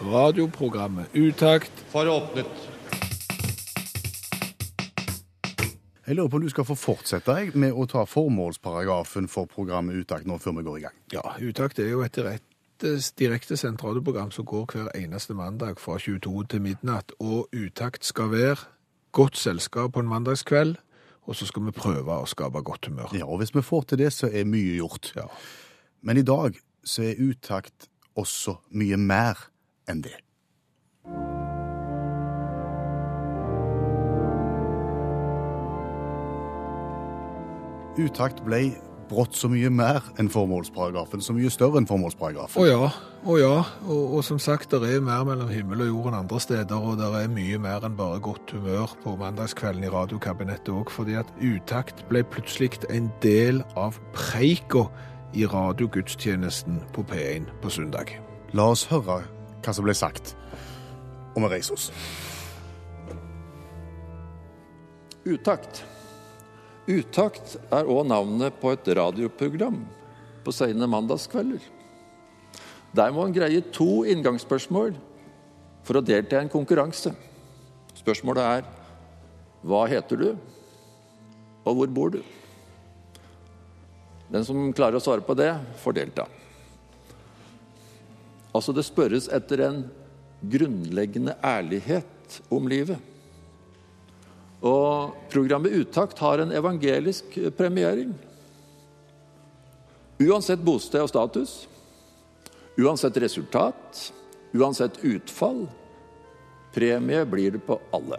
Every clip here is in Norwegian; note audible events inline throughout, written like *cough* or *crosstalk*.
Radioprogrammet Utakt. for åpnet. Jeg lurer på om du skal få fortsette jeg, med å ta formålsparagrafen for programmet Utakt nå før vi går i gang. Ja, Utakt er jo et direkte, direktesendt radioprogram som går hver eneste mandag fra 22 til midnatt. Og Utakt skal være godt selskap på en mandagskveld, og så skal vi prøve å skape godt humør. Ja, og Hvis vi får til det, så er mye gjort. Ja. Men i dag så er Utakt også mye mer enn det. Utakt ble brått så mye mer enn formålsparagrafen, så mye større enn formålsparagrafen. Å ja, å ja. Og, og som sagt, det er mer mellom himmel og jord enn andre steder, og det er mye mer enn bare godt humør på mandagskvelden i radiokabinettet òg, fordi at utakt ble plutselig en del av preika i radiogudstjenesten på P1 på søndag. La oss høre hva som ble sagt, og vi reiser oss. Utakt. Utakt er òg navnet på et radioprogram på sene mandagskvelder. Der må en greie to inngangsspørsmål for å delta i en konkurranse. Spørsmålet er hva heter du, og hvor bor du? Den som klarer å svare på det, får delta. Altså, det spørres etter en grunnleggende ærlighet om livet. Og programmet Utakt har en evangelisk premiering. Uansett bosted og status, uansett resultat, uansett utfall, premie blir det på alle.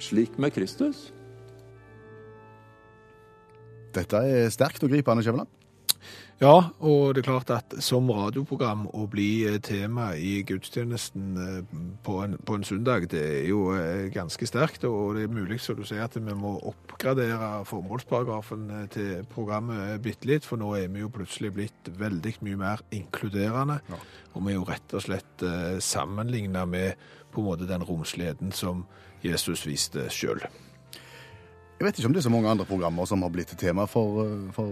Slik med Kristus. Dette er sterkt og gripende, Skjæveland. Ja, og det er klart at som radioprogram å bli eh, tema i gudstjenesten eh, på en, på en søndag, det er jo eh, ganske sterkt. Og det er mulig, som du sier, at vi må oppgradere formålsparagrafen til programmet bitte litt, for nå er vi jo plutselig blitt veldig mye mer inkluderende. Og vi er jo rett og slett sammenligna med på en måte den romsligheten som Jesus viste sjøl. Jeg vet ikke om det er så mange andre programmer som har blitt tema for, eh, for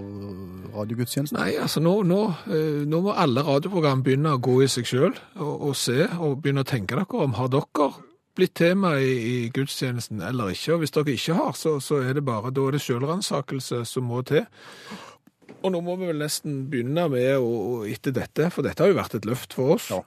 radiogudstjenesten. Nei, altså nå, nå, eh, nå må alle radioprogram begynne å gå i seg sjøl og, og se, og begynne å tenke dere om. Har dere blitt tema i, i gudstjenesten eller ikke? Og hvis dere ikke har, så, så er det bare da er det selvransakelse som må til. Og nå må vi vel nesten begynne med, å, etter dette, for dette har jo vært et løft for oss, Ja.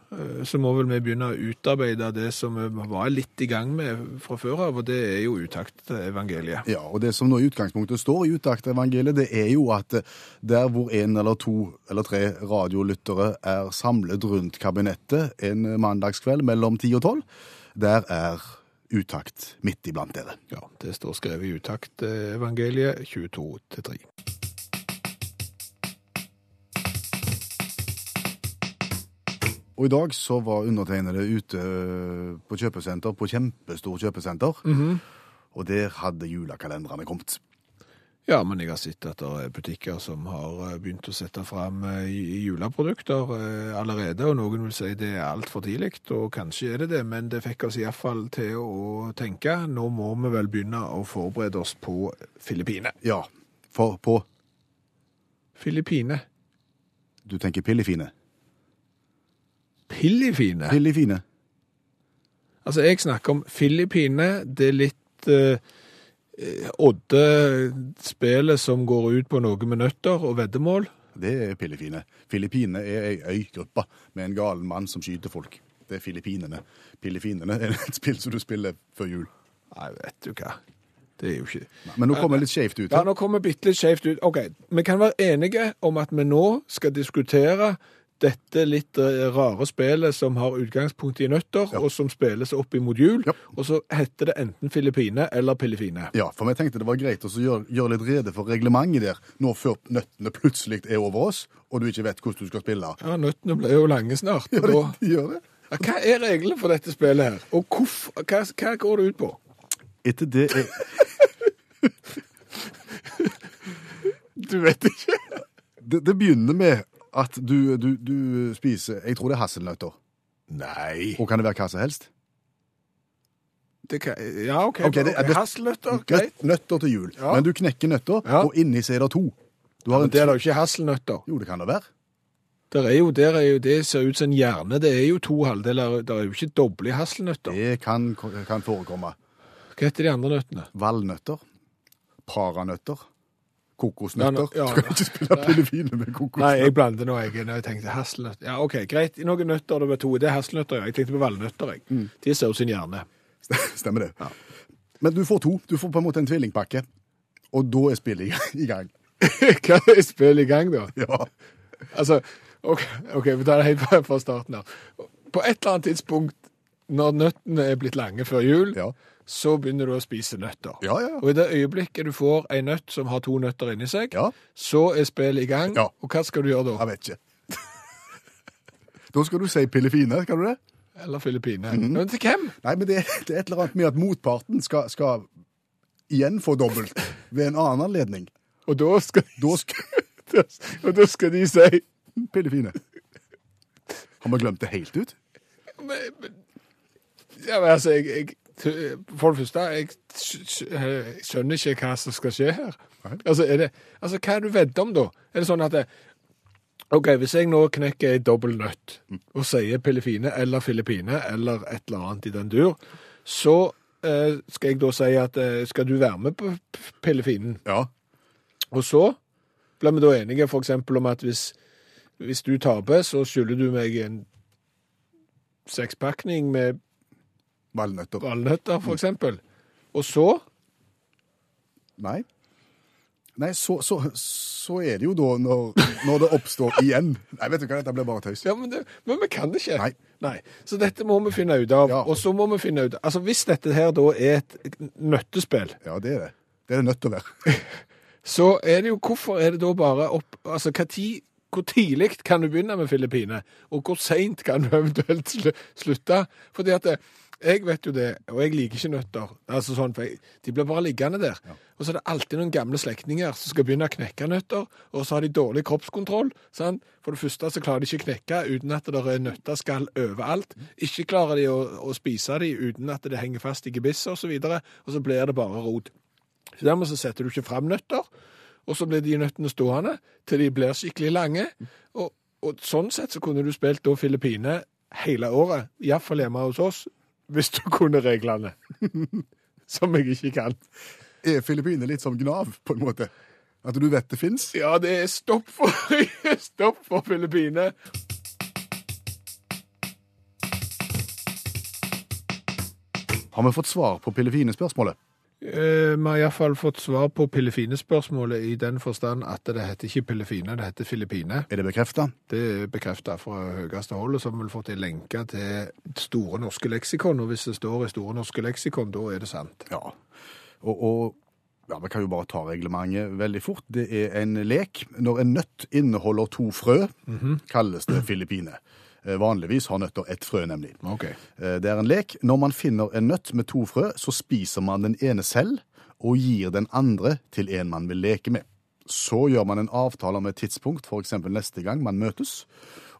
så må vel vi begynne å utarbeide det som vi var litt i gang med fra før av, og det er jo utaktevangeliet. evangeliet. Ja, og det som nå i utgangspunktet står i utaktevangeliet, det er jo at eh, der hvor en eller to eller tre radiolyttere er samlet rundt kabinettet en mandagskveld mellom ti og tolv, der er Utakt midt iblant dere. Ja, det står skrevet i utakt eh, evangeliet 22 til 3. Og i dag så var undertegnede ute eh, på kjøpesenter, på kjempestor kjøpesenter, og der hadde julekalenderne kommet. Ja, men jeg har sett at det er butikker som har eh, begynt å sette fram eh, juleprodukter allerede, og noen vil si det er altfor tidlig, og kanskje er det det, men det fikk oss iallfall til å tenke nå må vi vel begynne å forberede oss på Filippine. Ja, for på Filippine. Du tenker pillefine. Pillifine? Pillefine. Altså, jeg snakker om Filippine, det er litt eh, eh, Odde-spelet som går ut på noe med nøtter og veddemål. Det er Filippine. Filippine er ei øygruppe med en galen mann som skyter folk. Det er Filippinene. Filippinene er et spill som du spiller før jul. Nei, vet du hva. Det er jo ikke Men nå kommer det litt skjevt ut. Ja, nå kommer vi bitte litt skjevt ut. Ok, vi kan være enige om at vi nå skal diskutere dette litt eh, rare spillet som har utgangspunkt i nøtter, Ja. og som spilles opp imot jul. Ja. Og så heter det enten Filippine eller Pillefine. Ja, for vi tenkte det var greit å gjøre, gjør litt rede for reglementet der, nå før nøttene plutselig er over oss, og du ikke vet hvordan du skal spille. Ja, nøttene blir jo lange snart. Ja, det, de, de gjør det. ja, hva er reglene for dette spillet her? Og hvorf, hva, hva går det ut på? Etter det er *laughs* Du vet ikke. Det, det begynner med at du, du, du spiser Jeg tror det er hasselnøtter. Nei. Og kan det være hva som helst? Det kan, ja, OK. okay det det, Hasselnøtter, greit. Nøtt, nøtter til jul. Ja. Men du knekker nøtter, Ja. og inni så er det to. Du har Men det er da ikke hasselnøtter. Jo, det kan det være. Der er jo, der er jo, det ser ut som en hjerne. Det er jo to halvdeler. Det er jo ikke doble hasselnøtter. Det kan, kan forekomme. Hva heter de andre nøttene? Valnøtter. Paranøtter. Ja, Kokosnøtter. nå- ja, du kan ikke spille pillefine med kokosnøtter. Nei, jeg blander nå, jeg. Når jeg tenkte hasselnøtt. Ja, OK, greit. Noen nøtter, var to. Det er hasselnøtter, ja. Jeg tenkte på valnøtter, jeg. Mm. De ser ut sin hjerne. Stemmer det. Ja. Men du får to. Du får på en måte en tvillingpakke. Og da er spillet i- *laughs* i gang. *laughs* Hva er spillet i gang, da? Ja. Altså, OK, ok, vi tar det helt fra starten av. På et eller annet tidspunkt, når nøttene er blitt lange før jul, Ja. så begynner du å spise nøtter. Ja, ja. Og i det øyeblikket du får en nøtt som har to nøtter inni seg, Ja. så er spillet i gang. Og hva skal du gjøre da? Jeg vet ikke. *laughs* Da skal du si pillefine, skal du det? Eller Filippine? Mhm. Men til hvem? Nei, men det, det er et eller annet med at motparten skal, skal igjen få dobbelt ved en annen anledning. Og da skal, Da skal *laughs* og da skal de si pillefine. Har vi glemt det helt ut? men, men, Ja, men altså, jeg, jeg For det første, jeg skj- skjønner ikke hva som skal skje her. Altså, det, altså, hva er det du vedder om, da? Er det sånn at det, OK, hvis jeg nå knekker ei dobbel nøtt og sier pillefine eller filippine eller et eller annet i den dur, så eh, skal jeg da si at eh, skal du være med på pillefinen? Ja. Og så blir vi da enige eksempel om at hvis, hvis du taper, så skylder du meg en sekspakning med Valnøtter. valnøtter, for eksempel. Og så Nei. Nei, så, så, så er det jo da når, når det oppstår igjen. Nei, vet du hva, dette blir bare tøys. Ja, men, det, men vi kan det ikke. Nei. Så dette må vi finne ut av. Ja. Og så må vi finne ut Altså, hvis dette her da er et nøttespill, Ja, det er det. Det er det nødt til å være. *laughs* så er det jo Hvorfor er det da bare opp Altså, hva tid hvor tidlig kan du begynne med Filippine, og hvor seint kan du eventuelt slutte? Fordi at det, jeg vet jo det, og jeg liker ikke nøtter. Altså sånn, for jeg, De blir bare liggende der. Og så er det alltid noen gamle slektninger som skal begynne å knekke nøtter, og så har de dårlig kroppskontroll. Sant? For det første så klarer de ikke å knekke uten at det er nøtteskall overalt. Ikke klarer de å, å spise de uten at det henger fast i gebisset osv., og, så videre, og så blir det bare rot. Så Dermed så setter du ikke fram nøtter, og så blir de nøttene stående til de blir skikkelig lange. Og, og sånn sett så kunne du spilt da Filippine hele året, iallfall hjemme hos oss, hvis du kunne reglene. *laughs* Som jeg ikke kan. Er Filippine litt som Gnav, på en måte? At du vet det fins? Ja, det er stopp for, *laughs* stopp for Filippine. Har vi fått svar på pillefine-spørsmålet? Eh, Vi har iallfall fått svar på Pillefine-spørsmålet i den forstand at det heter ikke Pillefine, det heter Filippine. Er det bekrefta? Det er bekreftet fra høyeste hold, og så har vi fått en lenke til Store norske leksikon, og hvis det står i Store norske leksikon, da er det sant. Ja. Og, og ja, vi kan jo bare ta reglementet veldig fort. Det er en lek. Når en nøtt inneholder to frø, kalles det filippine. Eh, Vanligvis har nøtter ett frø, nemlig. Ok. Eh, Det er en lek. Når man finner en nøtt med to frø, så spiser man den ene selv og gir den andre til en man vil leke med. Så gjør man en avtale om et tidspunkt, f.eks. neste gang man møtes.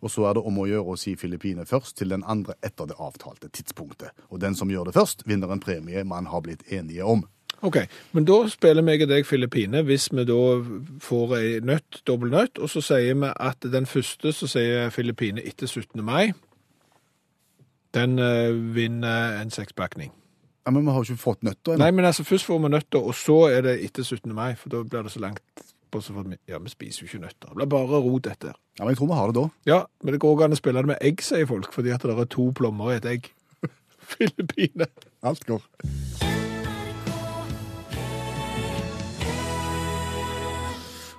Og så er det om å gjøre å si Filippine først til den andre etter det avtalte tidspunktet. Og den som gjør det først, vinner en premie man har blitt enige om. Ok, men da spiller vi deg Filippine hvis vi da får ei nøtt, dobbel nøtt, og så sier vi at den første så sier Filippine etter 17. mai, den eh, vinner en sekspakning. Ja, Men vi har jo ikke fått nøtter Nei, men altså først får vi nøtter, og så er det etter 17. mai, for da blir det så langt på så Ja, vi spiser jo ikke nøtter. Det blir bare rot etter. Ja, men jeg tror vi har det da. Ja, men det går ikke an å spille det med egg, sier folk, fordi at det er to plommer i et egg. *laughs* Filippine. Alt går.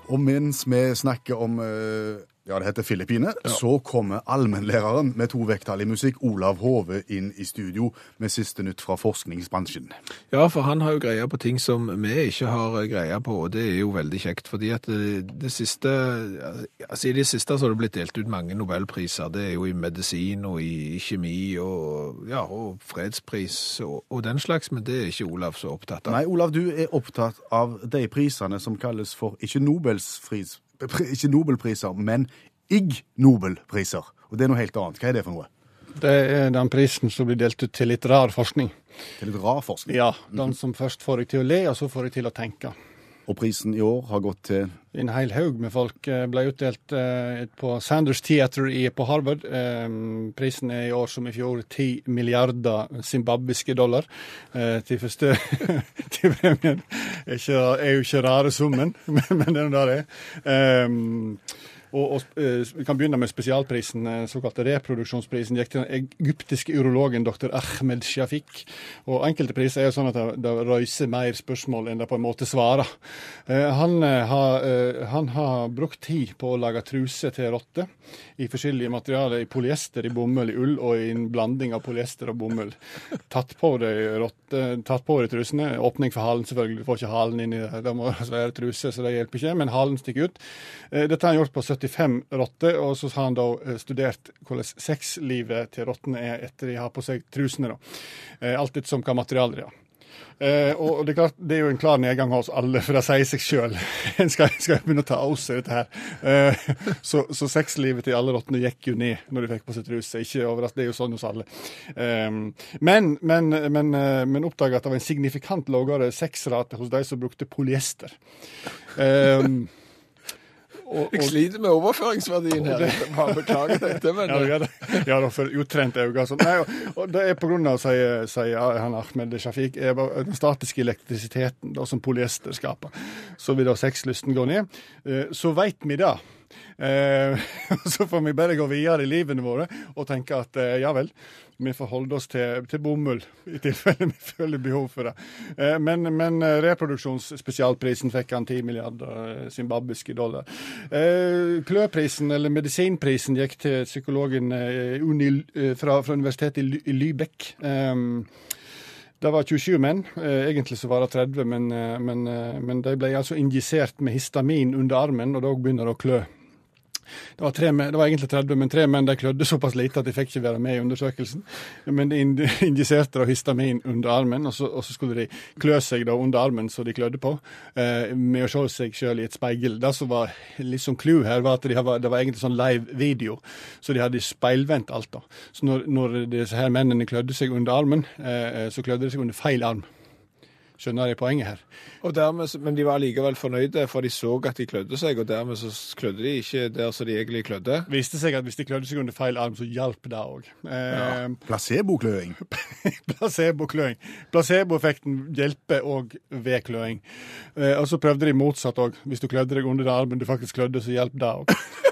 Og mens vi snakker om eh, Ja, det heter Filippine. Så kommer allmennlæreren med to vekttall i musikk, Olav Hove, inn i studio med siste nytt fra forskningsbransjen. Ja, for han har jo greia på ting som vi ikke har greia på, og det er jo veldig kjekt. fordi at det, det siste, altså I det siste så har det blitt delt ut mange nobelpriser. Det er jo i medisin og i kjemi og, ja, og fredspris og, og den slags, men det er ikke Olav så opptatt av. Nei, Olav, du er opptatt av de prisene som kalles for ikke, Nobels fris, pri- ikke Nobelpriser, men Ig Nobelpriser. Og det er noe helt annet. Hva er det for noe? Det er den prisen som blir delt ut til litt rar forskning. Til litt rar forskning. Ja, Den som først får deg til å le, og så får deg til å tenke. Og prisen i år har gått til En hel haug med folk eh, ble utdelt eh, på Sanders Theater på Harvard. Eh, prisen er i år som i fjor 10 milliarder zimbabwiske dollar til første *laughs* til premien. Det er jo ikke rare summen, *laughs* men, det er det det er. Eh, og, og eh, Vi kan begynne med spesialprisen, såkalt såkalte reproduksjonsprisen. gikk til den egyptiske urologen dr. Ahmed Shafiq. Og Enkelte priser er jo sånn at det, røyser mer spørsmål enn det på en måte svarer. Eh, han, eh, har, eh, han har brukt tid på å lage truser til rotter i forskjellige materialer. I polyester, i bomull, i ull og i en blanding av polyester og bomull. Tatt på deg deg trusene. Åpning for halen, selvfølgelig. Du får ikke halen inn i det. Det må være truse, så det hjelper ikke. Men halen stikker ut. Eh, Dette har han gjort på 75 rotter, og så har han da eh, studert hvordan sexlivet til rottene er etter de har på seg trusene. da. Eh, Alt etter som hva materialet de har. Eh, og det er, klart, det er jo en klar nedgang hos alle, for det sier seg sjøl. *laughs* En skal, skal begynne å ta av seg dette her. Eh, så, så sexlivet til alle rottene gikk jo ned når de fikk på seg truse. Ikke overraskende, det er jo sånn hos alle. Eh, men men, men, eh, men oppdaga at det var en signifikant lavere sexrate hos de som brukte polyester. Eh, og, Jeg sliter med overføringsverdien her. Det, bare beklager dette, men *laughs* Ja, ja, det- ja da, for utrent øyne. Sånn. Nei, og, og det er på grunn av, sier, sier han Ahmed Shafiq, den statiske elektrisiteten da, som polyester skaper. Så vil da sexlysten gå ned. Eh, Så veit vi det. Eh, *laughs* Så får vi bare gå videre i livene våre og tenke at eh, ja vel, vi får holde oss til, til bomull i tilfelle vi *laughs* føler behov for det. Eh, Men, men reproduksjonsspesialprisen fikk han 10 milliarder zimbabwiske dollar. Kløprisen, eller medisinprisen, gikk til psykologen fra, fra universitetet i Lübeck. Det var 27 menn. Egentlig så var det 30, men, men, men de ble altså injisert med histamin under armen, og da begynner det å klø. Det var, tre det var egentlig 30, men tre menn de klødde såpass lite at de fikk ikke være med i undersøkelsen. Men de in- *laughs* injiserte da histamin under armen, og så, og så skulle de klø seg da under armen så de klødde på, eh, med å se seg sjøl i et speil. Det som var litt sånn clou her, var at de, hadde, det var egentlig sånn live video, så de hadde speilvendt alt. da. Så når, når disse her mennene klødde seg under armen, eh, så klødde de seg under feil arm. Skjønner jeg poenget her? Og dermed, men de var likevel fornøyde, for de så at de klødde seg, og dermed så klødde de ikke der som de egentlig klødde. Viste seg at hvis de klødde seg under feil arm, så hjalp det òg. Eh, placebokløing. *laughs* Placebokløing. Placeboeffekten hjelper òg ved kløing. Eh, og så prøvde de motsatt òg. Hvis du klødde deg under den armen du faktisk klødde, så hjalp det òg. *laughs*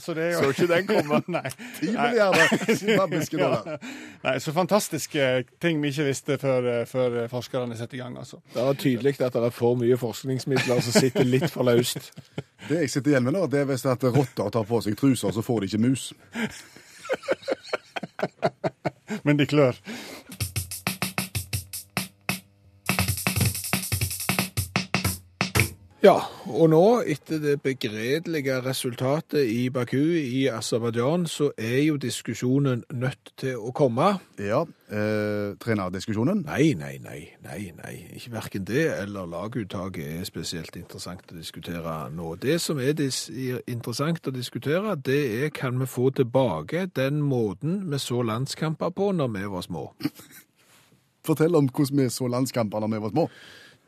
Så det er Så ikke den komme. *laughs* Nei. 10 milliarder zimbabwiske dollar. *laughs* Nei, så fantastiske ting vi ikke visste før, eh, før forskerne setter i gang, altså. Det er tydelig at det er for mye forskningsmidler som sitter litt for løst. *laughs* Det jeg sitter igjen med nå, det er hvis at rotter tar på seg truser, så får de ikke mus. Men de klør. Ja, og nå, etter det begredelige resultatet i Baku i Aserbajdsjan, så er jo diskusjonen nødt til å komme. Ja, eh, trenerdiskusjonen. Nei, nei, nei, nei, nei. Ikke hverken det eller laguttaket er spesielt interessant å diskutere nå. Det som er interessant å diskutere, det er kan vi få tilbake den måten vi så landskamper på når vi var små. *laughs* Fortell om hvordan vi så landskamper når vi var små.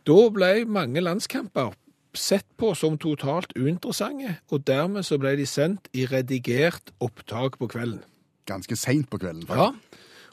Da ble mange landskamper sett på som totalt uinteressante, og dermed så ble de sendt i redigert opptak på kvelden. Ganske seint på kvelden. Ja,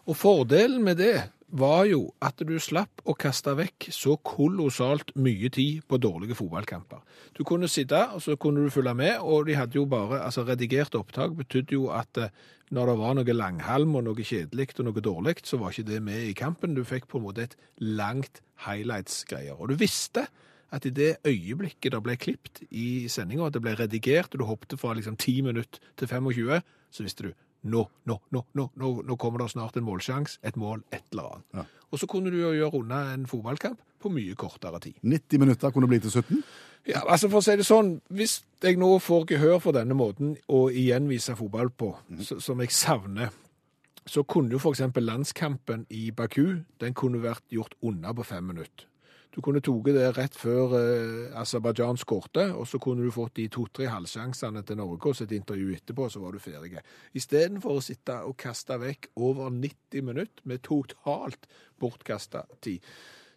og fordelen med det var jo at du slapp å kaste vekk så kolossalt mye tid på dårlige fotballkamper. Du kunne sitte, og så kunne du følge med, og de hadde jo bare, altså redigert opptak betydde jo at eh, når det var noe langhalm og noe kjedelig og noe dårlig, så var ikke det med i kampen. Du fikk på en måte et langt highlights-greier. Og du visste at i det øyeblikket det ble klippet i sendinga, at det ble redigert, og du hoppet fra liksom 10 minutter til 25, så visste du nå, nå, nå, nå, nå, nå kommer det snart en målsjanse, et mål, et eller annet. Ja. Og så kunne du jo gjøre unna en fotballkamp på mye kortere tid. 90 minutter kunne bli til 17. Ja, altså For å si det sånn, hvis jeg nå får gehør for denne måten å igjen vise fotball på, så, som jeg savner, så kunne jo f.eks. landskampen i Baku den kunne vært gjort unna på fem minutter. Du kunne tatt det rett før eh, Aserbajdsjan skårte, og så kunne du fått de to-tre halvsjansene til Norge og sitt et intervju etterpå, så var du ferdig. Istedenfor å sitte og kaste vekk over 90 minutter med totalt bortkasta tid.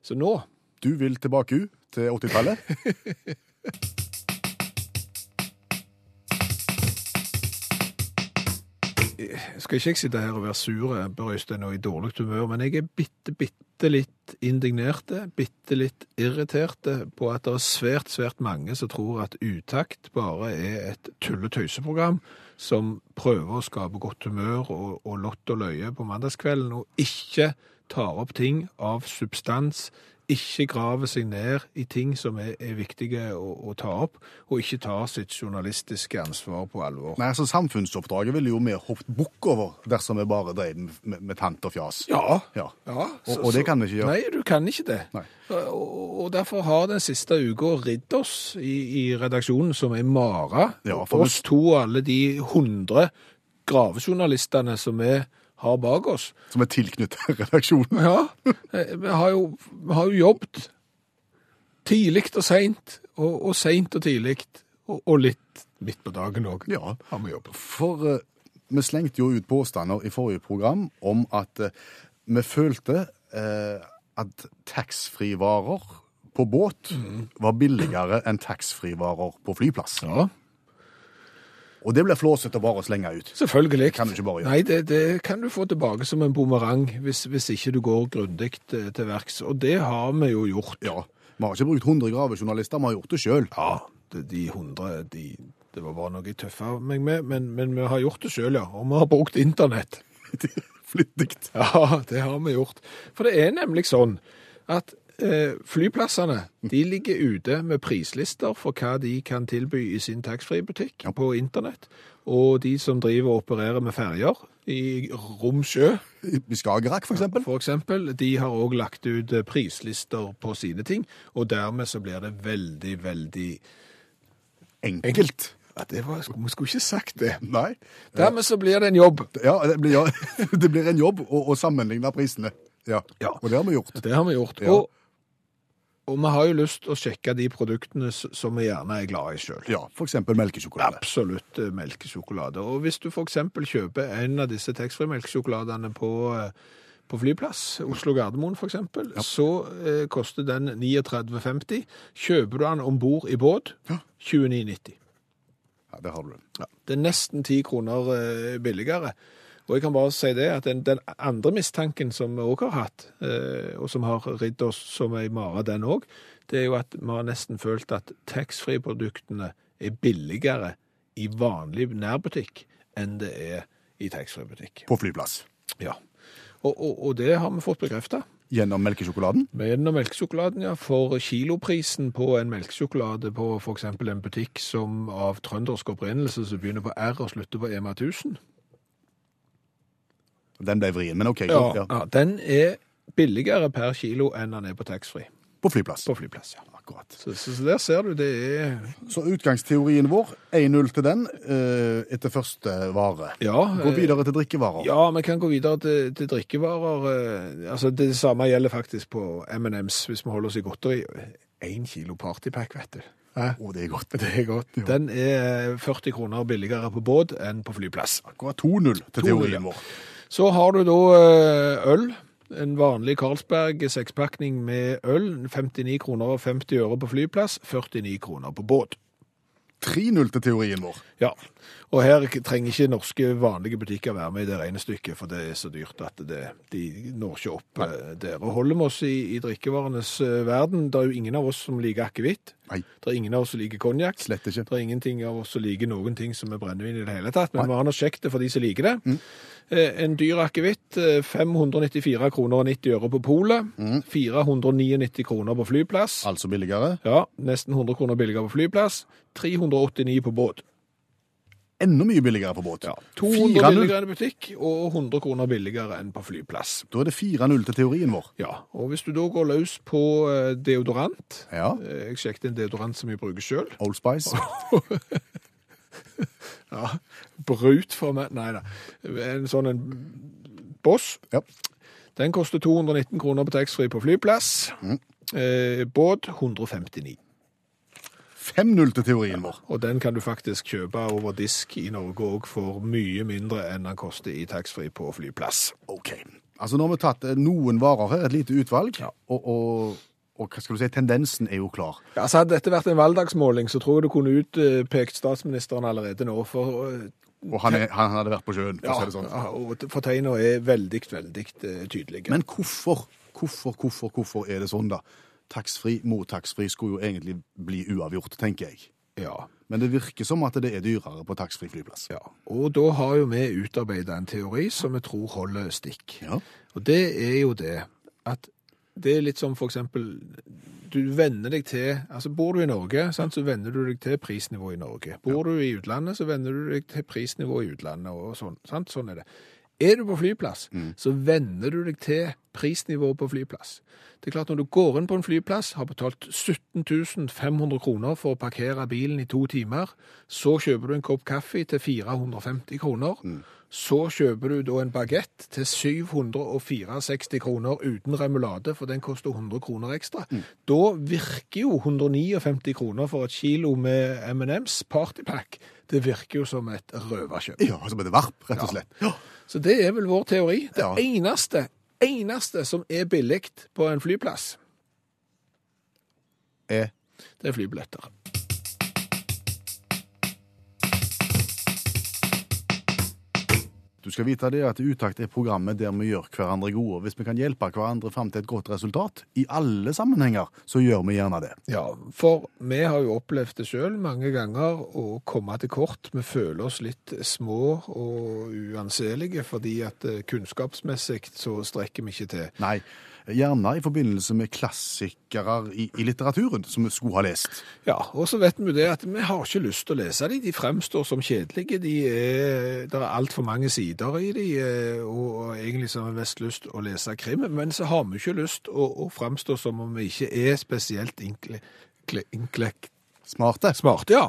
Så nå Du vil tilbake til 80-tallet. *laughs* skal ikke jeg sitte her og være sur på Øystein og i dårlig humør, men jeg er bitte, bitte litt indignerte, bitte litt irriterte på at det er svært, svært mange som tror at Utakt bare er et tulletøyseprogram som prøver å skape godt humør og, og lott og løye på mandagskvelden, og ikke tar opp ting av substans, ikke graver seg ned i ting som er, er viktige å, å ta opp, og ikke tar sitt journalistiske ansvar på alvor. Nei, altså Samfunnsoppdraget ville jo vi hoppet bukk over dersom vi bare drev med, med, tant og fjas. Ja, Ja. Ja, Og- og det kan vi ikke gjøre. Nei, du kan ikke det. Og, og derfor har den siste uka ridd oss i, i redaksjonen som er Mara, Ja, oss to og alle de hundre gravejournalistene som vi har bak oss. Som er tilknyttet *laughs* redaksjonen. Ja, eh, vi har jo, vi har jo jobbet tidlig og seint, og, og seint og tidlig, og, og litt midt på dagen òg. Ja. Har vi jobbet. For uh, vi slengte jo ut påstander i forrige program om at uh, vi følte uh, at taxfree-varer på båt var billigere enn taxfree-varer på flyplass. Ja, Og det blir flåsete bare å slenge ut. selvfølgelig. Det Kan du ikke bare gjøre. Nei, det, det kan du få tilbake som en bumerang hvis, hvis ikke du går grundig til, til verks. Og det har vi jo gjort. Ja, Vi har ikke brukt 100 gravejournalister, vi har gjort det sjøl. Ja, de hundre, de, det var bare noe jeg tøffa meg med, men, men vi har gjort det sjøl, ja. Og vi har brukt internett. *laughs* Flittig. Ja, det har vi gjort. For det er nemlig sånn at flyplassene de ligger ute med prislister for hva de kan tilby i sin taxfree-butikk på internett. Og de som driver og opererer med ferger i rom sjø, I Skagerrak, eksempel. for eksempel, de har òg lagt ut eh, prislister på sine ting. Og dermed så blir det veldig, veldig Enkelt. ja, det var, Vi skulle ikke sagt det. Nei. Dermed så blir det en jobb. Ja, det blir, ja, *laughs* det blir en jobb å, å sammenligne prisene. Ja. Ja. Og det har vi gjort. Det har vi gjort. Ja. Og, og vi har jo lyst til å sjekke de produktene som vi gjerne er glad i sjøl. Ja, eksempel melkesjokolade. Absolutt eh, melkesjokolade. Og hvis du f.eks. kjøper en av disse taxfree-melkesjokoladene på, eh, på flyplass, Oslo Gardermoen f.eks., så eh, koster den 39,50. Kjøper du den om bord i båt, 29,90. Ja, det har du. Ja, det er nesten 10 kroner eh, billigere. Og jeg kan bare si det at den, den andre mistanken som vi òg har hatt, eh, og som har ridd oss som ei mare, den òg, det er jo at vi har nesten følt at taxfree-produktene er billigere i vanlig nærbutikk enn det er i taxfree-butikk. På flyplass. Ja. Og, og, og det har vi fått bekrefta. Gjennom melkesjokoladen. Gjennom melkesjokoladen, ja. For kiloprisen på en melkesjokolade på f.eks. en butikk som av trøndersk opprinnelse, som begynner på R og slutter på EMA 1000, Den ble vrien, men OK. Ja, Ja. ja, den er billigere per kilo enn den er på taxfree På flyplass. på flyplass. ja. Akkurat. Så, så, så der ser du, det er Så utgangsteorien vår 1-0 til den eh, etter første vare. Ja, Gå eh, videre til drikkevarer. Ja, vi kan gå videre til, til drikkevarer. eh, Altså, det samme gjelder faktisk på M&M's, hvis vi holder oss i godteri. Én kilo partypack, vet du. Hæ? Oh, det er godt. Det er godt. Den er 40 kroner billigere på båt enn på flyplass. Akkurat 2-0 til 2-0, teorien vår. Så har du da eh, øl. En vanlig Carlsberg sekspakning med øl. 59 kroner og 50 øre på flyplass, 49 kroner på båt. 3-0 til teorien vår. Ja, Og her trenger ikke norske vanlige butikker være med i det regnestykket, for det er så dyrt at det, de når ikke opp Nei. der. Og holder vi oss i, i drikkevarenes eh, verden, det er jo ingen av oss som liker akevitt. Det er ingen av oss som liker konjakk. Det er ingenting av oss som liker noen ting som er brennevin i det hele tatt, men Nei. Vi har nå sjekket det for de som liker det. Mm. En dyr akevitt, eh, 594 kroner og 90 øre på polet, Mm. 499 kroner på flyplass. Altså billigere. Ja, nesten 100 kroner billigere på flyplass, 389 på båt. Enda mye billigere på båt. Ja, 200 4-0. billigere enn i butikk, og 100 kroner billigere enn på flyplass. Da er det 4-0 til teorien vår. Ja, og hvis du da går løs på eh, deodorant, Ja. eh, jeg sjekket en deodorant som jeg bruker selv, Old Spice. *laughs* ja, brut for meg, nei da, en sånn en boss, Ja. den koster 219 kroner på taxfree på flyplass, eh, båt 159. 5-0 til teorien vår. Og den kan du faktisk kjøpe over disk i Norge òg for mye mindre enn den koster i taxfree på flyplass. OK. Altså Nå har vi tatt eh, noen varer her, et lite utvalg, Ja. og, og, og hva skal du si, tendensen er jo klar. Ja, altså Hadde dette vært en valgdagsmåling, så tror jeg du kunne utpekt statsministeren allerede nå. For, eh, Og han, er, han hadde vært på sjøen, for ja, å si det sånn. ja, og for tegna er veldig, veldig eh, tydelige. Men hvorfor, hvorfor, hvorfor, hvorfor er det sånn, da? Taxfree mot taxfree skulle jo egentlig bli uavgjort, tenker jeg. ja, Men det virker som at det er dyrere på taxfree flyplass. ja. Og da har jo vi utarbeida en teori som vi tror holder stikk. Ja. Og det er jo det at det er litt som for eksempel du venner deg til Altså bor du i Norge, sant, så venner du deg til prisnivået i Norge. Bor du i utlandet, så venner du deg til prisnivået i utlandet og sånn. Sant? Sånn er det. Er du på flyplass, så venner du deg til prisnivået på flyplass. Det er klart Når du går inn på en flyplass, har betalt 17 500 kroner for å parkere bilen i to timer, så kjøper du en kopp kaffe til 450 kroner. Så kjøper du da en bagett til 764 kroner uten remulade, for den koster 100 kroner ekstra. Da virker jo 159 kroner for et kilo med M&M's partypack, det virker jo som et røverkjøp. Ja, som et varp, rett og slett. Ja. Så det er vel vår teori. Det Ja. eneste, eneste som er billig på en flyplass, Er det er flybilletter. Du skal vite det at Utakt er programmet der vi gjør hverandre gode. Hvis vi kan hjelpe hverandre fram til et godt resultat, i alle sammenhenger, så gjør vi gjerne det. Ja, for vi har jo opplevd det sjøl mange ganger å komme til kort. Vi føler oss litt små og uanselige fordi at eh, kunnskapsmessig så strekker vi ikke til. Nei, gjerne i forbindelse med klassikere i, i litteraturen som vi skulle ha lest. Ja, og så vet vi det at vi har ikke lyst til å lese de. De fremstår som kjedelige. De er, det er altfor mange sider i de, eh, og egentlig så har vi mest lyst å lese krim. Men så har vi ikke lyst å, å fremstå som om vi ikke er spesielt inkle, Smarte. smarte, ja.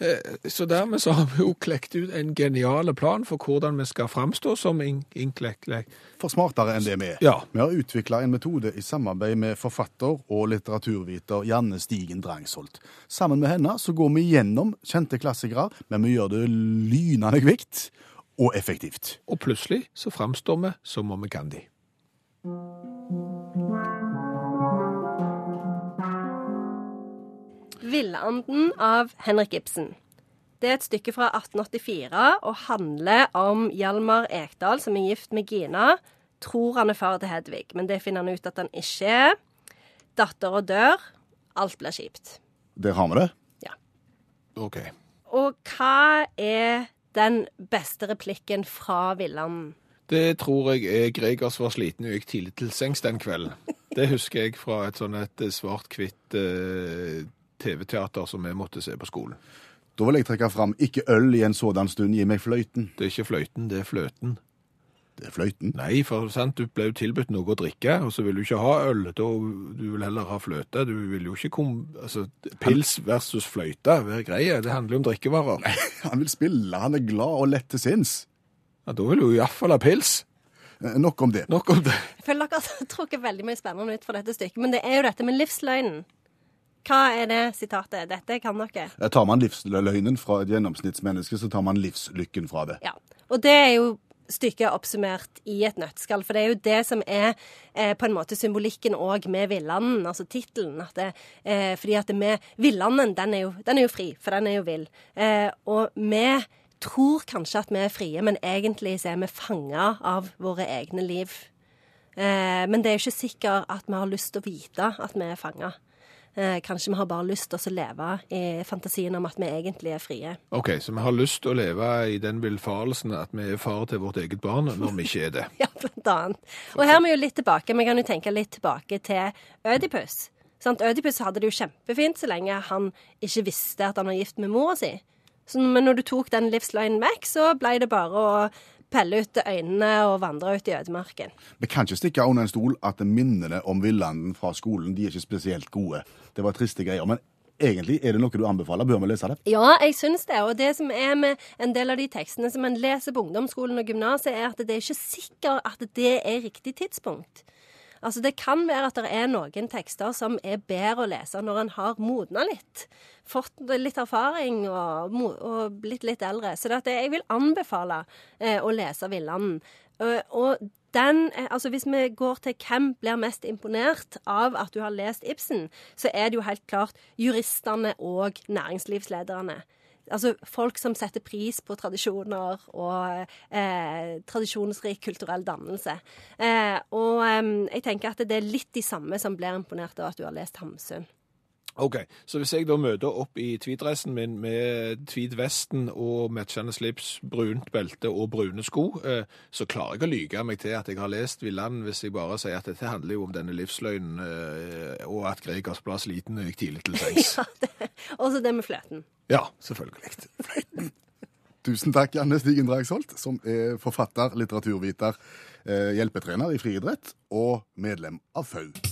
Eh, Så dermed så har vi jo klekt ut en genial plan for hvordan vi skal fremstå som in. For smartere enn det vi er. Ja. Vi har utvikla en metode i samarbeid med forfatter og litteraturviter Janne Stigen Drangsholt. Sammen med henne så går vi gjennom kjente klassikere, men vi gjør det lynende kvikt og effektivt. Og plutselig så fremstår vi som om vi kan de. Villanden av Henrik Ibsen. Det er et stykke fra 1884 og handler om Hjalmar Ekdal som er gift med Gina. Tror han er far til Hedvig, men det finner han ut at han ikke er. Dattera dør. Alt blir kjipt. Der har vi det. Ja. OK. Og hva er den beste replikken fra Villanden? Det tror jeg er Gregers var sliten og gikk tidlig til sengs den kvelden. Det husker jeg fra et sånn et svart-hvitt eh, TV-teater som vi måtte se på skolen. Da vil jeg trekke fram ikke øl i en sådan stund, gi meg fløyten. Det er ikke fløyten, det er fløten. Det er fløyten. Nei, for sant, du ble jo tilbudt noe å drikke, og så vil du ikke ha øl. Da, du vil heller ha fløte. Du vil jo ikke kom... Altså, pils versus fløyte, vær greie. Det handler jo om drikkevarer. Nei, Han vil spille, han er glad og lett til sinns. Ja, da vil du iallfall ha pils. Eh, Nok om det. Nok om det. Jeg føler dere har trukket veldig mye spennende ut fra dette stykket, men det er jo dette med livsløgnen. Hva er det sitatet? Dette kan dere. Tar man livsløgnen fra et gjennomsnittsmenneske, så tar man livslykken fra det. Ja. Og det er jo stykket oppsummert i et nøttskall. For det er jo det som er eh, på en måte symbolikken òg med Villanden, altså tittelen. Eh, fordi at med Villanden, den er, jo, den er jo fri, for den er jo vill. Eh, og vi tror kanskje at vi er frie, men egentlig så er vi fanga av våre egne liv. Eh, men det er jo ikke sikkert at vi har lyst til å vite at vi er fanga. Eh, kanskje vi har bare lyst til å leve i fantasien om at vi egentlig er frie. OK, så vi har lyst til å leve i den villfarelsen at vi er far til vårt eget barn, når vi ikke er det. *laughs* Ja, blant annet. Og her er vi jo litt tilbake. Vi kan jo tenke litt tilbake til Ødipus. Sant? Ødipus hadde det jo kjempefint så lenge han ikke visste at han var gift med mora si. Så, men når du tok den livsløgnen vekk, så ble det bare å pelle ut øynene og vandre ut i ødemarken. Vi kan ikke stikke under en stol at minnene om villanden fra skolen de er ikke spesielt gode. Det var triste greier. Men egentlig, er det noe du anbefaler? Bør vi lese det? Ja, jeg syns det. Og det som er med en del av de tekstene som en leser på ungdomsskolen og gymnaset, er at det er ikke sikkert at det er riktig tidspunkt. Altså Det kan være at det er noen tekster som er bedre å lese når en har modna litt. Fått litt erfaring og, og blitt litt eldre. Så det jeg vil anbefale eh, å lese Villanden. Eh, og den, eh, altså Hvis vi går til hvem blir mest imponert av at du har lest Ibsen, så er det jo helt klart juristene og næringslivslederne. Altså folk som setter pris på tradisjoner og eh, tradisjonsrik kulturell dannelse. Eh, og eh, jeg tenker at det er litt de samme som blir imponert av at du har lest Hamsun. OK, så hvis jeg da møter opp i tweeddressen min med tweedvesten og matchende slips, brunt belte og brune sko, eh, så klarer jeg å lyge meg til at jeg har lest Villand hvis jeg bare sier at dette handler jo om denne livsløgnen, eh, og at Gregers ble sliten gikk tidlig til sengs. *laughs* Og så det med fløten. Ja, selvfølgelig. *laughs* Tusen takk, Janne Stigen Dragsholt, som er forfatter, litteraturviter, eh, hjelpetrener i friidrett og medlem av FAU.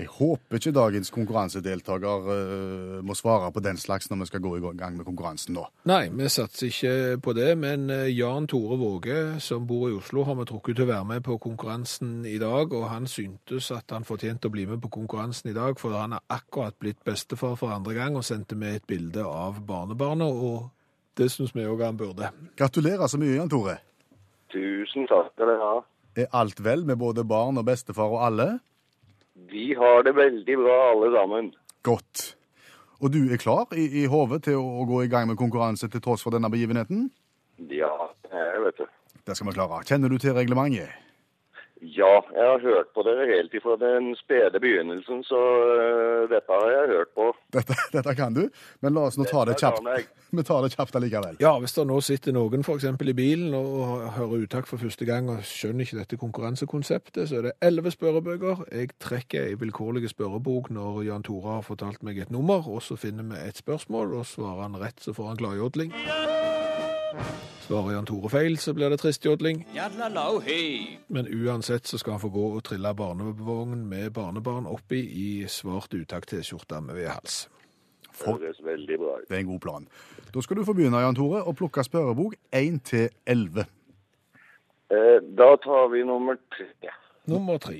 Jeg håper ikke dagens konkurransedeltaker uh, må svare på den slags når vi skal gå i gang med konkurransen nå. Nei, vi satser ikke på det, men eh, Jan Tore Våge, som bor i Oslo, har vi trukket til å være med på konkurransen i dag, og han syntes at han fortjente å bli med på konkurransen i dag, for han er akkurat blitt bestefar for andre gang og sendte med et bilde av barnebarnet, og det syns vi òg han burde. Gratulerer så mye, Jan Tore. Tusen takk skal dere ha. Er alt vel med både barn og bestefar og alle? Vi har det veldig bra alle sammen. Godt. Og du er klar i, i hodet til å, å gå i gang med konkurranse til tross for denne begivenheten? Ja, det er jeg, vet du. Det skal vi klare. Kjenner du til reglementet? Ja, jeg har hørt på dere helt ifra den spede begynnelsen, så øh, dette har jeg hørt på. Dette, *laughs* dette kan du, men la oss nå ta det kjapt. *laughs* Vi tar det kjapt allikevel. Ja, hvis det nå sitter noen f.eks. i bilen og hører uttak for første gang og skjønner ikke dette konkurransekonseptet, så er det elleve spørrebøker. Jeg trekker ei vilkårlig spørrebok når Jan Tore har fortalt meg et nummer, og så finner vi et spørsmål, og svarer han rett, så får han gladjodling. Svarer Jan Tore feil, så blir det trist jodling. Men uansett så skal han få gå og trille barnevogn med barnebarn oppi i svart utakt-T-skjorte med ved hals. Det Høres veldig bra ut. det er en god plan. Da skal du få begynne, Jan Tore, å plukke spørrebok 1 til 11. Eh, da tar vi nummer tre. Nummer tre.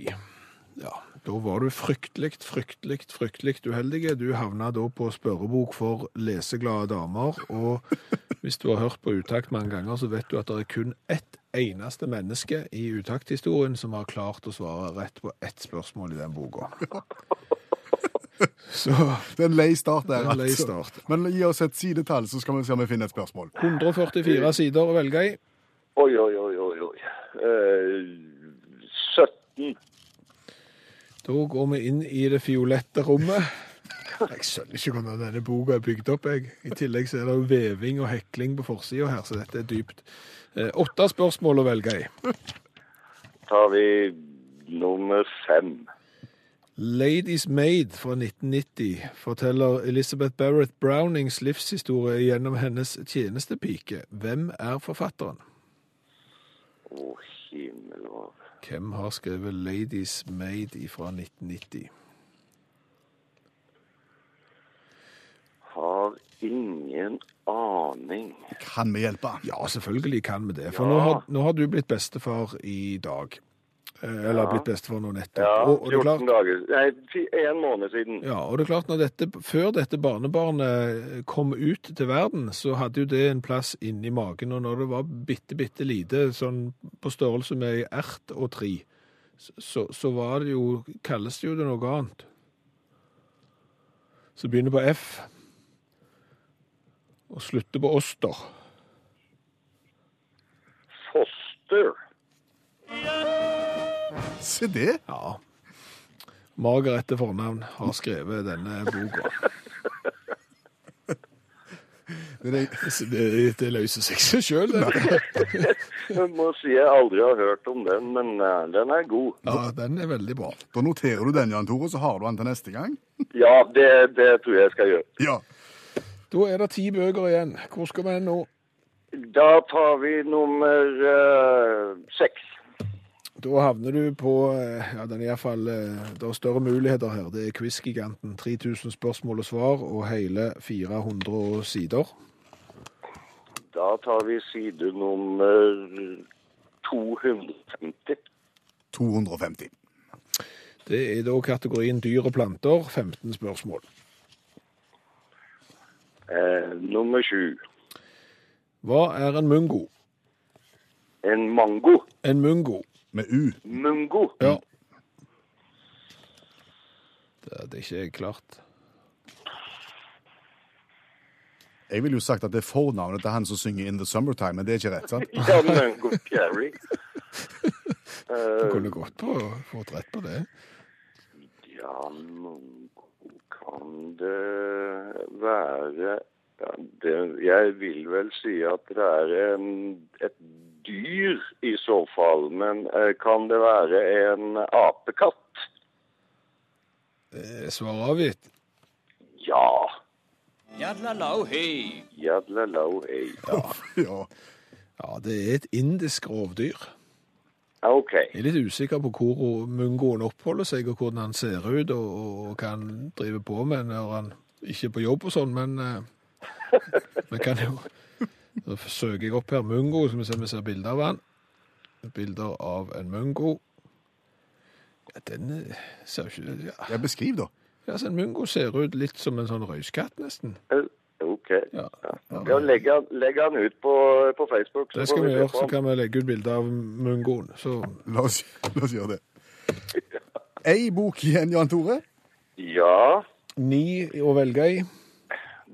Ja, da var du fryktelig, fryktelig, fryktelig uheldig. Du havna da på spørrebok for leseglade damer, og hvis du har hørt på utakt mange ganger, så vet du at det er kun ett eneste menneske i utakthistorien som har klart å svare rett på ett spørsmål i den boka. *laughs* Så Det er en lei start der, er en lei altså. Men gi oss et sidetall, så skal vi se om vi finner et spørsmål. 144 sider å velge i. Oi, oi, oi, oi, oi. Eh, 17. Da går vi inn i det fiolette rommet. Jeg skjønner ikke hvordan denne boka er bygd opp. Jeg. I tillegg så er det jo veving og hekling på forsida her, så dette er dypt. Eh, Åtte spørsmål å velge i. Tar vi nummer fem. Ladies Maid fra 1990 forteller Elizabeth Barrett Brownings livshistorie gjennom hennes tjenestepike. Hvem er forfatteren? Å, himmel og Hvem har skrevet Ladies Maid fra 1990? Har ingen aning. Kan vi hjelpe? Ja, selvfølgelig kan vi det. For nå, har, nå har du blitt bestefar i dag. Eh, ja. blitt bestefar nå nettopp. Ja, Og- og er 14 klart- dager. Nei, en måned siden. Ja, og det er klart dette, Før dette barnebarnet kom ut til verden, så hadde jo det en plass inni magen. Og når det var bitte, bitte lite, sånn på størrelse med ei ert og tre, så, så var det jo Kalles det jo det noe annet. som begynner på F og slutter på Oster. Foster. Se det. Ja. Margaret til fornavn har skrevet denne boka. det, er- Det, det løser seg sjøl, dette. Jeg må si jeg aldri har hørt om den, men eh, den er god. Ja, den er veldig bra. da noterer du den, Jan Tore, så har du den til neste gang. Ja, det, det tror jeg jeg skal gjøre. Ja. Da er det ti bøker igjen. Hvor skal vi hen nå? Da tar vi nummer eh, seks. Da havner du på eh, ja, den er i hvert fall, eh, Det er større muligheter her. Det er Quiz-giganten. 3000 spørsmål og svar og hele 400 sider. Da tar vi side nummer 250. 250. Det er da kategorien dyr og planter. 15 spørsmål. Eh, nummer sju. Hva er en mungo? En mango. En mungo. Med U. Mungo. Ja. Det er ikke jeg klart. Jeg ville jo sagt at det er fornavnet til han som synger In the Summertime, men det er ikke rett, sant? Ja, Mungo Carrie. *laughs* Du Eh, kunne godt på, fått rett på det. ja, mungo kan det være ja, det, Jeg vil vel si at det er en, et dyr i så fall, men eh, kan det være en apekatt? Eh, Svar avgitt. Ja. Jadlalau, hei. Jadlalau, hei. *laughs* Ja. Ja, det er et indisk rovdyr. OK. Jeg er litt usikker på hvor mungoen oppholder seg, og hvordan han ser ut, og, og hva han driver på med når han ikke er på jobb og sånn, men eh, *laughs* vi kan jo Da søker jeg opp her mungo, så vi ser, vi ser bilder av han. Bilder av en mungo. Ja, den eh, ser jo ikke ja. ja, beskriv, da. ja, så En mungo ser ut litt som en sånn røyskatt, nesten. Eh, OK. Ja, Ja, legg han, legg han ut på, på Facebook. Det skal vi gjøre, så kan vi legge ut bilde av mungoen. Så La oss, la oss gjøre det. Ei bok igjen, Jan Tore. Ja, ni å velge i.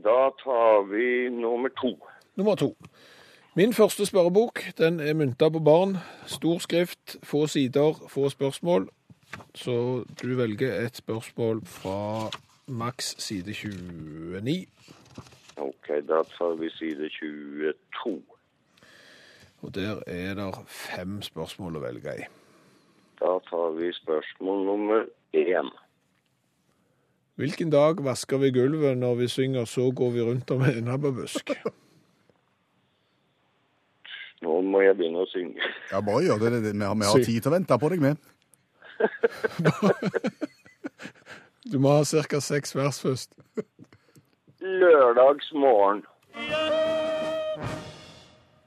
da tar vi nummer to. Nummer to. Min første spørrebok den er mynta på barn. Stor skrift, få sider, få spørsmål. Så du velger et spørsmål fra maks side 29. Ok, da tar vi side 22. Og der er det fem spørsmål å velge i. Da tar vi spørsmål nummer én. Hvilken dag vasker vi gulvet når vi synger 'Så går vi rundt om en enebærbusk'? *laughs* Nå må jeg begynne å synge. Ja, bare gjør det. det. Vi har, vi har tid til å vente på deg med. *laughs* Du må ha ca. seks vers først. Lørdagsmorgen.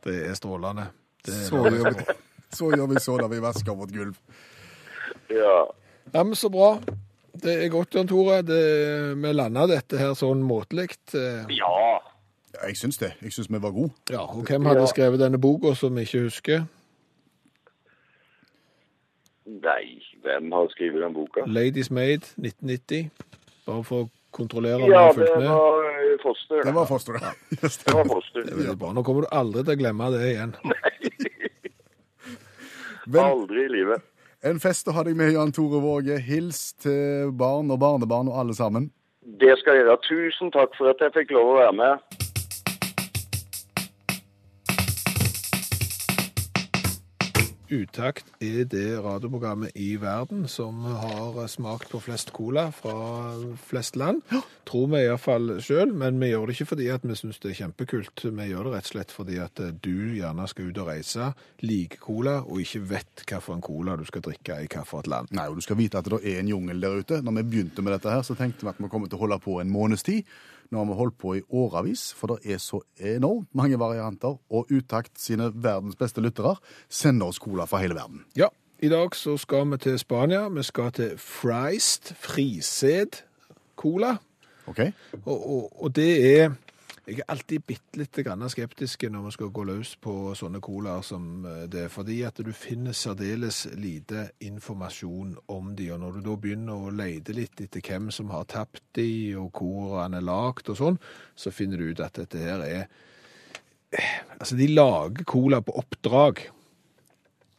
Det er strålende. Det er Så gjør vi, *laughs* så gjør vi så da vi vasker vårt gulv. Ja. Ja, men Så bra. Det er godt, Jan Tore. Det, vi landa dette her sånn måtelig. Ja. Ja, jeg syns det. Jeg syns vi var gode. Ja, og hvem hadde Ja. skrevet denne boka som vi ikke husker? Nei, hvem har skrevet den boka? Ladies Maid 1990. Bare for å kontrollere om jeg Ja, har fulgt med. Ja, det var Foster. *laughs* Det var Foster, det. Ja, Det var. Foster. Det er bra. Nå kommer du aldri til å glemme det igjen. Vel, *laughs* Aldri i livet. en fest å ha deg med, Jan Tore Våge. Hils til barn og barnebarn og alle sammen. Det skal jeg gjøre. Tusen takk for at jeg fikk lov å være med. Utakt er det radioprogrammet i verden som har smakt på flest cola fra flest land. Tror vi iallfall sjøl, men vi gjør det ikke fordi at vi syns det er kjempekult. Vi gjør det rett og slett fordi at du gjerne skal ut og reise, liker cola, og ikke vet hvilken cola du skal drikke i hvilket land. Nei, og Du skal vite at det er en jungel der ute. Når vi begynte med dette, her, så tenkte vi at vi kommer til å holde på en måneds tid. Nå har vi holdt på i åravis, for det er så enormt mange varianter. Og Utakt sine verdens beste lyttere sender oss cola fra hele verden. Ja, i dag så skal vi til Spania. Vi skal til Freist Frised Cola. OK? Og, og, og det er Jeg er alltid bitte litt skeptisk når vi skal gå løs på sånne colaer som eh, det, fordi at du finner særdeles lite informasjon om de, og når du da begynner å lete litt etter hvem som har tapt de, og hvor han er lagt og sånn, så finner du ut at dette her er Altså, de lager cola på oppdrag.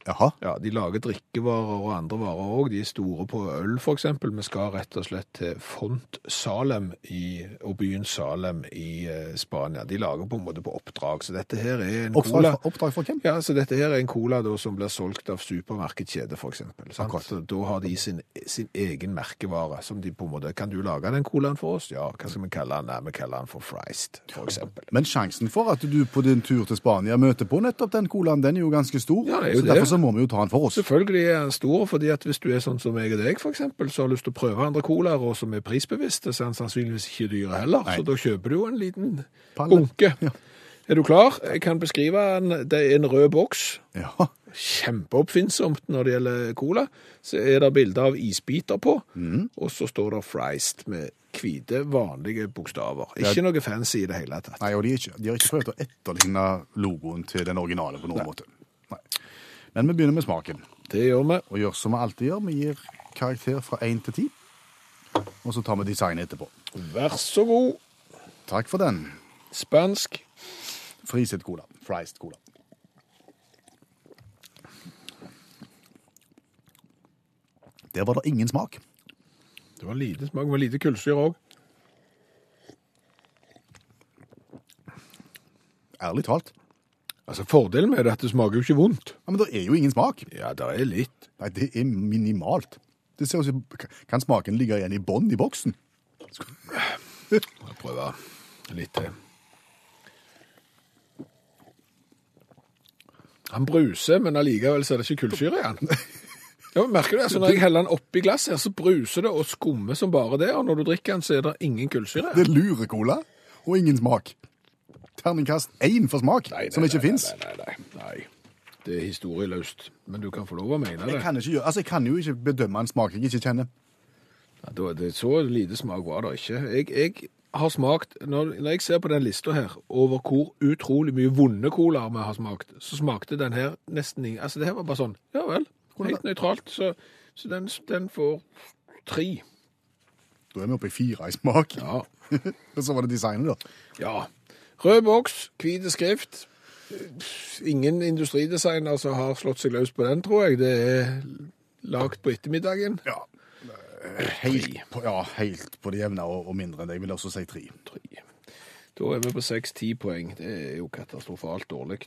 Jaha. Ja, de lager drikkevarer og andre varer òg. De er store på øl, f.eks. Vi skal rett og slett til Font Salem i, og byen Salem i eh, Spania. De lager på en måte på oppdrag. Så dette her er en Oppdrag, cola for- oppdrag for hvem? ja, så dette her er en cola da, som blir solgt av supermarkedskjede, for eksempel. Akkurat. Da har de sin, sin egen merkevare, som de på en måte, kan du lage den colaen for oss? Ja, hva skal vi kalle den? Nei, vi kaller den for for eksempel. Men sjansen for at du på din tur til Spania møter på nettopp den colaen, den er jo ganske stor. Ja, det er jo det. Så må vi jo ta den for oss. Selvfølgelig er den stor, fordi at hvis du er sånn som jeg og deg, eksempel, så har lyst til å prøve andre colaer, og som er prisbevisste, så er den sannsynligvis ikke dyre heller. Nei. Så da kjøper du jo en liten Palle. bunke. Ja. Er du klar? Jeg kan beskrive den. Det er en rød boks. Ja. kjempeoppfinnsomt når det gjelder cola. Så er det bilder av isbiter på, og så står det Freist med hvite, vanlige bokstaver. Ikke noe fancy i det hele tatt. Nei, og de, ikke, de har ikke prøvd å etterligne logoen til den originale på noen måte. Men vi begynner med smaken. Det gjør vi. Og gjør som vi alltid gjør, vi gir karakter fra 1 til 10. Og så tar vi designet etterpå. Vær så god. Takk for den. Spansk. Friset cola. Friced cola. Der var det ingen smak. Det var lite smak, det var lite kullsyre òg. Ærlig talt. Altså, fordelen med det er at det smaker jo ikke vondt. Ja, Men det er jo ingen smak. Ja, det er litt. Nei, det er minimalt. Det ser ut som Kan smaken ligge igjen i bånn i boksen? Jeg prøver litt til. Han bruser, men allikevel så er det ikke kullsyre i han. *laughs* Ja, merker du det? Så når jeg heller den oppi glasset, her, så bruser det og skummer som bare det, og når du drikker den, så er det ingen kullsyre. Det er lurecola og ingen smak. Terningkast én for smak, Nei, nei, som ikke fins. Nei, nei, nei. Det er historieløst, men du kan få lov å mene det. Jeg, kan ikke altså, jeg kan jo ikke bedømme en smak jeg ikke kjenner. Ja, det så lite smak var det ikke. Jeg, jeg har smakt, når, når jeg ser på den lista her, over hvor utrolig mye vonde colaer vi har smakt, så smakte den her nesten ingen Altså, det her var bare sånn, ja vel, helt nøytralt. Så, så den, den får tre. Da er vi oppe i fire i smak. Ja. *laughs* Og så var det designet, da. ja. Rød boks, hvit skrift. Ingen industridesigner som har slått seg løs på den, tror jeg. Det er lagt på ettermiddagen. Ja. Helt på, ja, helt på det jevne og, og mindre enn det. Jeg vil også si tre. Tre. Da er vi på seks-ti poeng. Det er jo katastrofalt dårlig.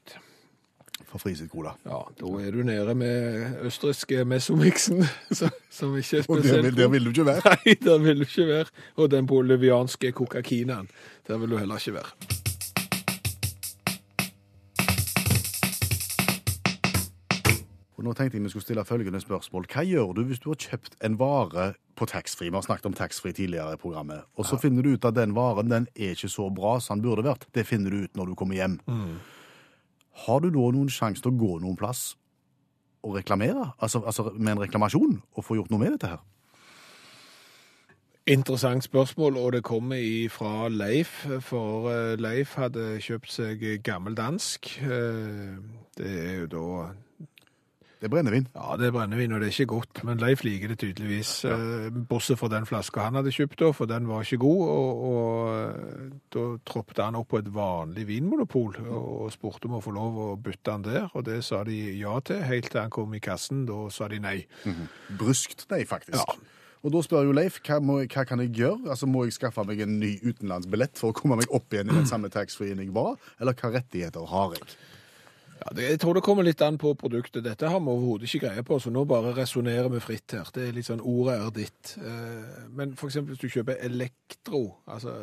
For friset cola. Ja, da er du nede med østerrikske mesomiksen, *laughs* som ikke er Og der spesielt vil, der god. vil du ikke være. *laughs* Nei, der vil du ikke være. Og den bolivianske Coca-Kinaen. der vil du heller ikke være. Og nå tenkte jeg vi skulle stille følgende spørsmål. Hva gjør du hvis du har kjøpt en vare på taxfree? Vi har snakket om taxfree tidligere i programmet. Og så finner du ut at den varen den er ikke så bra som den burde vært. Det finner du ut når du kommer hjem. Har du da noen sjanse til å gå noen plass og reklamere? Altså, altså med en reklamasjon? Og få gjort noe med dette her? Interessant spørsmål, og det kommer fra Leif, for eh, Leif hadde kjøpt seg gammeldansk. dansk. Det er jo da Det er brennevin. Ja, det er brennevin, og det er ikke godt, men Leif liker det tydeligvis. Ja. Bortsett fra den flaska han hadde kjøpt da, for den var ikke god, og, og eh, da troppte han opp på et vanlig vinmonopol og, spurte om å få lov å bytte han der, og det sa de ja til, helt til han kom i kassen, da sa de nei. Bryskt, nei, faktisk. Ja. Og da spør jo Leif hva, må, hva kan jeg gjøre? Altså, Må jeg skaffe meg en ny utenlandsbillett for å komme meg opp igjen i den samme taxfree-en jeg var? Eller hva rettigheter har jeg? Ja, det, jeg tror det kommer litt an på produktet. Dette har vi overhodet ikke greie på, så nå bare resonnerer vi fritt her. Det er litt sånn ordet er ditt. Eh, Men eksempel hvis du kjøper elektro, altså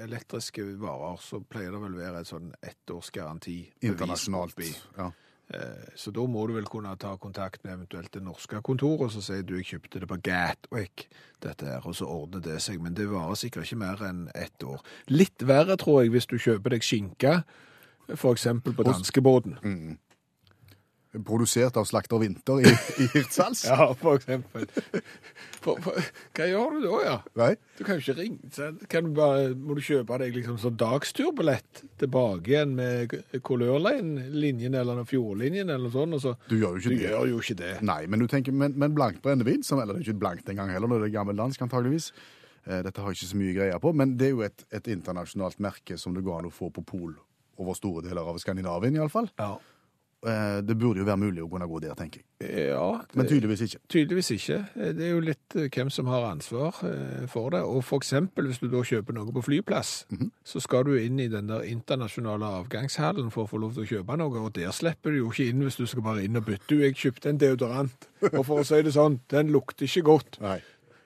elektriske varer, så pleier det vel være et sånn ettårsgaranti. Internasjonalt. Ja. Eh, Så da må du vel kunne ta kontakt med eventuelt det norske kontoret, og så sier du jeg kjøpte det på Gatwick, dette her, og så ordner det seg. Men det varer sikkert ikke mer enn ett år. Litt verre tror jeg hvis du kjøper deg skinke, eksempel på danskebåten. Produsert av Slakter Vinter i, i Hirtshals? *laughs* Ja, for eksempel. For, for, hva gjør du da, ja? Nei? Du kan jo ikke ringe. Kan du bare, må du kjøpe deg liksom sånn dagsturbillett tilbake igjen med Colørline-linjen eller Fjordlinjen eller noe sånt, så Du gjør jo ikke Du det. gjør jo ikke det. Nei, men du tenker, men, men blankt brennevin, som, eller det er ikke blankt engang heller, når det er gammeldansk antageligvis, eh, dette har jeg ikke så mye greier på, men det er jo et, et internasjonalt merke som det går an å få på pol over store deler av Skandinavien i alle fall. Ja. Eh, det burde jo være mulig å kunne gå der, tenker jeg. ja Men tydeligvis ikke. Tydeligvis ikke. Det er jo litt eh, hvem som har ansvar eh, for det. Og for eksempel hvis du da kjøper noe på flyplass, så skal du inn i den der internasjonale avgangshallen for å få lov til å kjøpe noe, og der slipper du jo ikke inn hvis du skal bare inn og bytte. Du, jeg kjøpte en deodorant, og for å si det sånn, den lukter ikke godt. Nei.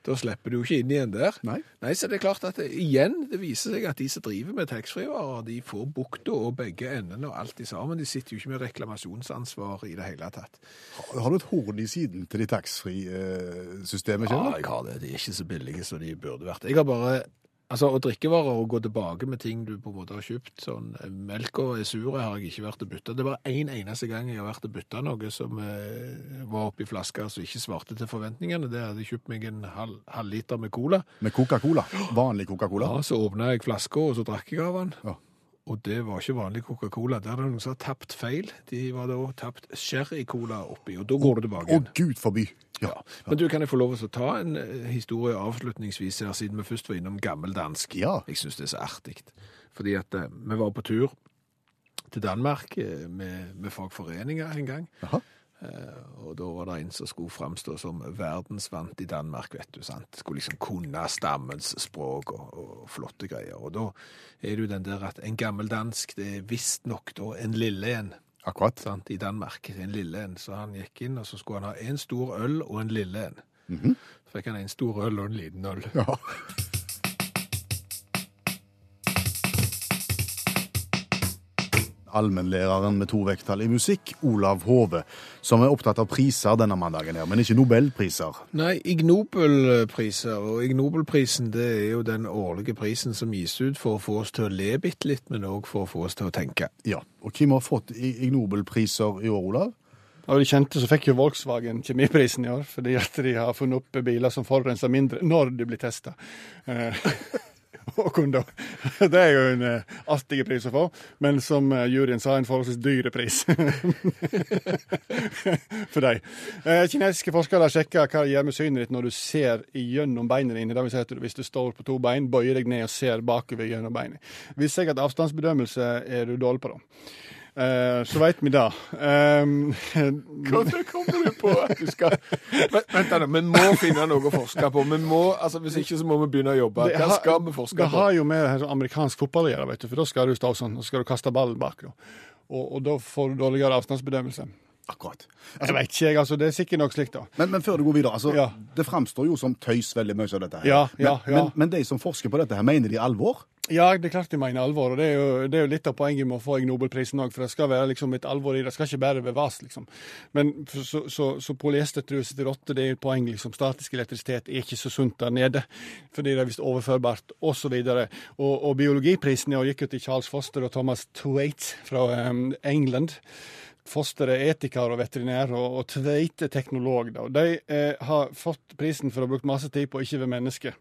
Da slipper du jo ikke inn igjen der. Nei. Nei, så det er klart at det, igjen, det viser seg at de som driver med taxfree-varer, de får bukta og begge endene og alt i sammen. De sitter jo ikke med reklamasjonsansvar i det hele tatt. Har har du et horn i siden til de taxfree-systemet? Ja, kjenner du? jeg har det. De er ikke så billige som de burde vært. Jeg har bare Altså, Å drikkevarer og gå tilbake med ting du på en måte har kjøpt sånn eh, Melka er sur, har jeg ikke vært og bytta. Det var én en eneste gang jeg har vært og bytta noe som eh, var oppi flaska som ikke svarte til forventningene. Det hadde jeg kjøpt meg en halv, halvliter med cola. Med Coca-Cola. Vanlig Coca-Cola. Ja, Så åpna jeg flaska, og så drakk jeg av den. Ja. Og det var ikke vanlig Coca-Cola. Der er det noen som har tapt feil. De var da tapt sherry-cola oppi, og da går det tilbake Å, gud forby. Ja. Ja. Men du, kan jeg få lov til å ta en eh, historie avslutningsvis her, siden vi først var innom gammeldansk? Ja. Jeg syns det er så artig. Fordi at eh, vi var på tur til Danmark eh, med, med fagforeninger en gang. Jaha. Eh, og da var det en som skulle framstå som verdensvant i Danmark, vet du. sant? Skulle liksom kunne stammens språk og, og flotte greier. Og da er det jo den der at en gammeldansk, det er visstnok da en lille en Akkurat. sant, i Danmark, en lille en. Så han gikk inn, og så skulle han ha en stor øl og en lille en. Så fikk han en stor øl og en liten øl. Ja. *laughs* Allmennlæreren med to vekttall i musikk, Olav Hove, som er opptatt av priser denne mandagen, her, men ikke nobelpriser. Nei, Ig Nobel-priser, og Ig Nobel-prisen det er jo den årlige prisen som gis ut for å få oss til å le bitte litt, men òg for å få oss til å tenke. Ja, og hvem har fått ignobelpriser Ig Nobelpriser i år, Olav? Av de kjente så fikk jo Volkswagen kjemiprisen i år, fordi at de har funnet opp biler som forurenser mindre når de blir testa. *laughs* *laughs* Og kunne Det er jo en eh, artig pris å få, men som eh, juryen sa, en forholdsvis dyre pris. *laughs* For deg. Eh, kinesiske forskere sjekka hva det gjør med synet ditt når du ser gjennom beina dine. Si hvis du står på to bein, bøyer deg ned og ser bakover gjennom beina. Viser seg at avstandsbedømmelse er du dårlig på, da. Så veit vi det. Um, Hvordan kommer du på at du skal Vent da, vi må finne noe å forske på. Må, altså Hvis ikke så må vi begynne å jobbe. Hva skal vi forske Det på? har jo med amerikansk fotball å gjøre, vet du, for da skal du stå sånn, så skal du kaste ballen bak. Og, og da får du dårligere avstandsbedømmelse. Akkurat. Jeg vet ikke, jeg, altså. Det er sikkert nok slikt, da. Men, men før du går videre, altså, Ja. det framstår jo som tøys veldig mye av dette her. Ja, ja, men. Men, men de som forsker på dette her, mener de alvor? Ja, det er klart de mener alvor, og det er jo, det er jo litt av poenget med å få Nobelprisen òg, for det skal være liksom et alvor i det. Det skal ikke bare være vas, liksom. Men så, så, så polyestertruse til rotter, det er jo et poeng, liksom. Statisk elektrisitet er ikke så sunt der nede, fordi det er visst overførbart, osv. Og, og, og biologiprisen i gikk jo til Charles Foster og Thomas Thwaite fra um, England. Foster er etiker og veterinær, og, og Tveite teknolog. Da. De eh, har fått prisen for å ha brukt masse tid på å ikke være menneske.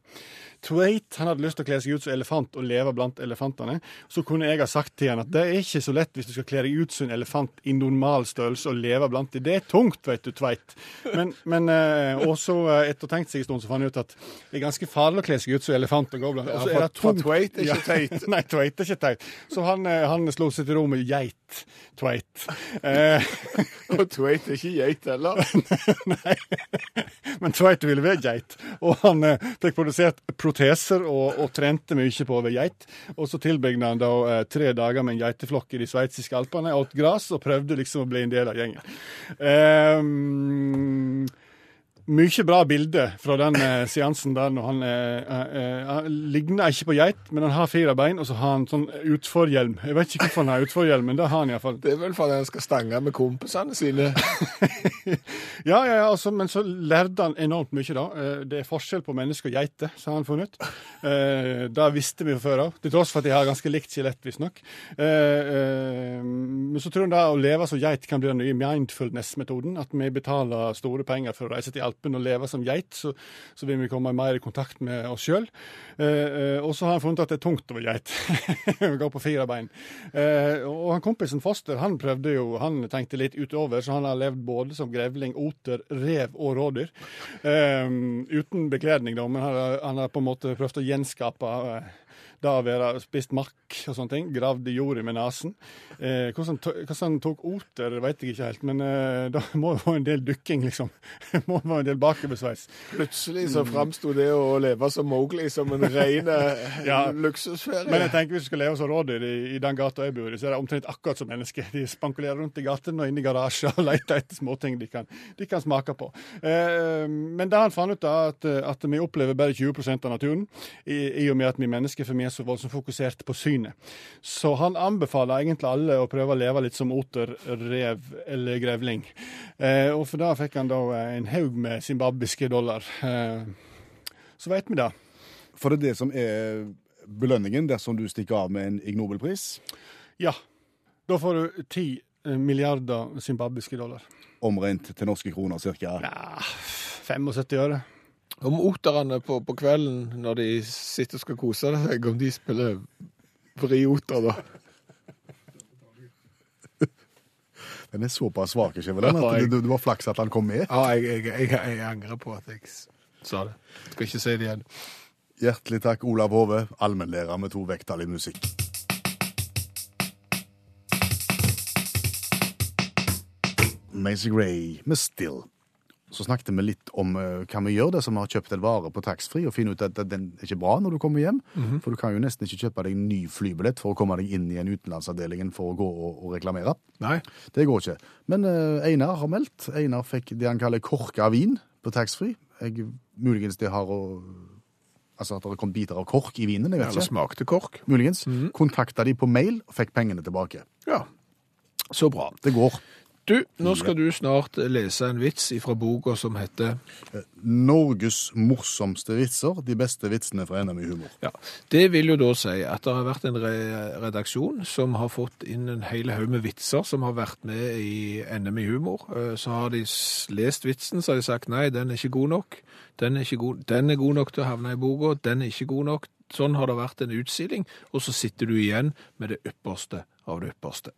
Tveit han hadde lyst til å kle seg ut som elefant og leve blant elefantene. Så kunne jeg ha sagt til han at det er ikke så lett hvis du skal kle deg ut som en elefant i normal størrelse og leve blant dem. Det er tungt, vet du, Tveit. Men, men eh, også eh, etter å ha tenkt seg en stund, så fant jeg ut at det er ganske farlig å kle seg ut som elefant og gå blant. Og så er det tungt. Tveit er ikke teit. *laughs* Nei, Tveit er ikke teit. Så han, eh, han slo seg til ro med geit. Tveit. Eh, *laughs* Og Tveit er ikke geit heller. *laughs* Nei, men Tveit ville være geit. Og han fikk produsert proteser og, og trente mye på å være geit. Og så tilbringte han da eh, tre dager med en geiteflokk i de sveitsiske alpene, åt gress og prøvde liksom å bli en del av gjengen. Ehm, Mye bra bilde fra den eh, seansen der når han eh, eh, ligner ikke på geit, men han har fire bein, og så har han sånn utforhjelm. Jeg vet ikke hvorfor han har utforhjelm, men det har han iallfall. Det er vel fordi han skal stange med kompisene sine. *laughs* Ja, ja, ja, altså, men så lærte han enormt mye, da. Eh, Det er forskjell på mennesker og geiter, sa har han funnet. Eh, Det visste vi jo før òg, til tross for at de har ganske likt skjelett, visstnok. Eh, eh, Men så tror han da å leve som geit kan bli den nye mindfulness-metoden. At vi betaler store penger for å reise til Alpene og leve som geit, så, så vil vi komme mer i kontakt med oss sjøl. Og så har han funnet at det er tungt å være geit. *laughs* Å Gå på fire bein. Eh, Og han kompisen Foster han prøvde jo, han tenkte litt utover, så han har levd både som grevling, oter, rev og rådyr. Eh, uten bekledning, da, men han han har på en måte prøvd å gjenskape eh, det å være spist mark og sånne ting. Gravd i jorda med nesen. Eh, hvordan, han tok oter, vet jeg ikke helt, men eh, da må det være en del dykking, liksom. *laughs* må være en del bakoversveis. Plutselig så framsto det å leve som Mowgli som en ren eh, *laughs* Ja. luksusferie. Men jeg tenker hvis du skal leve som rådyr i, i den gata jeg bor i, så er det omtrent akkurat som mennesker. De spankulerer rundt i gatene og inne i garasjer og *laughs* leter etter småting de kan, de kan smake på. Eh, men det han fant ut, da, at, at vi opplever bare 20% av naturen, i, i og med at vi mennesker for vi er så voldsomt fokusert på synet. Så han anbefaler egentlig alle å prøve å leve litt som oter, rev eller grevling. Eh, og for da fikk han da en haug med zimbabwiske dollar. Eh, så vet vi det. For det er det som er belønningen dersom du stikker av med en Ig Nobelpris. Ja. Da får du ti milliarder zimbabwiske dollar. Omregnet til norske kroner cirka. Ja, 75 øre. Om oterne på, på kvelden når de sitter og skal kose seg, om de spiller vrioter, da. Den er såpass svak, ikke vel? At du det var flaks at han kom med. Ja, jeg, jeg, jeg, jeg angrer på at jeg sa det. Skal ikke si det igjen. Hjertelig takk, Olav Hove, allmennlærer med to vekttall i musikk. Macy Gray med Still. Så snakket vi litt om uh, hva vi gjør det som har kjøpt en vare på taxfree, og finne ut at den er ikke bra når du kommer hjem. For du kan jo nesten ikke kjøpe deg en ny flybillett for å komme deg inn i en utenlandsavdeling for å gå og, og reklamere. Nei. Det går ikke. Men uh, Einar har meldt. Einar fikk det han kaller korka vin på taxfree. Muligens det har å Altså at det har kommet biter av kork i vinen. jeg vet ikke. Eller smakte kork. Muligens. Kontakta de på mail og fikk pengene tilbake. Ja. Så bra. Det går. Du, nå skal du snart lese en vits fra boka som heter Norges morsomste vitser. De beste vitsene fra NM i humor. Ja, Det vil jo da si at det har vært en redaksjon som har fått inn en hel haug med vitser som har vært med i NM i humor. Eh, Så har de lest vitsen, så har de sagt nei, den er ikke god nok. Den er, ikke god. den er god nok til å havne i boka, den er ikke god nok. Sånn har det vært en utsiling, og så sitter du igjen med det ypperste av det ypperste.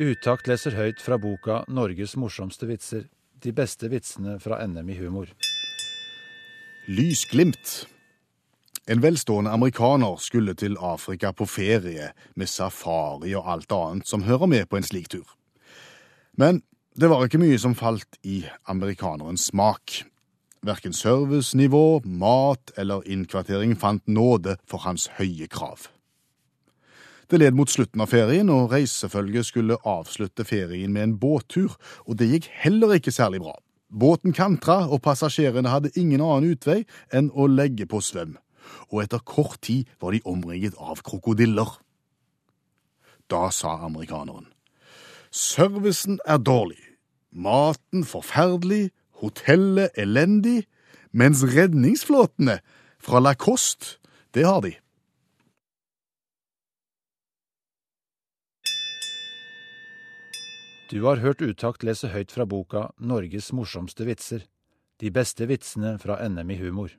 Utakt leser høyt fra boka 'Norges morsomste vitser'. De beste vitsene fra NM i humor. Lysglimt. En velstående amerikaner skulle til Afrika på ferie med safari og alt annet som hører med på en slik tur. Men det var ikke mye som falt i amerikanerens smak. Verken servicenivå, mat eller innkvartering fant nåde for hans høye krav. Det led mot slutten av ferien, og reisefølget skulle avslutte ferien med en båttur, og det gikk heller ikke særlig bra. Båten kantra, og passasjerene hadde ingen annen utvei enn å legge på svøm. Og etter kort tid var de omringet av krokodiller. Da sa amerikaneren. Servicen er dårlig, maten forferdelig, hotellet elendig, mens redningsflåtene fra Lacoste, det har de. Du har hørt Utakt lese høyt fra boka 'Norges morsomste vitser'. De beste vitsene fra NM i humor.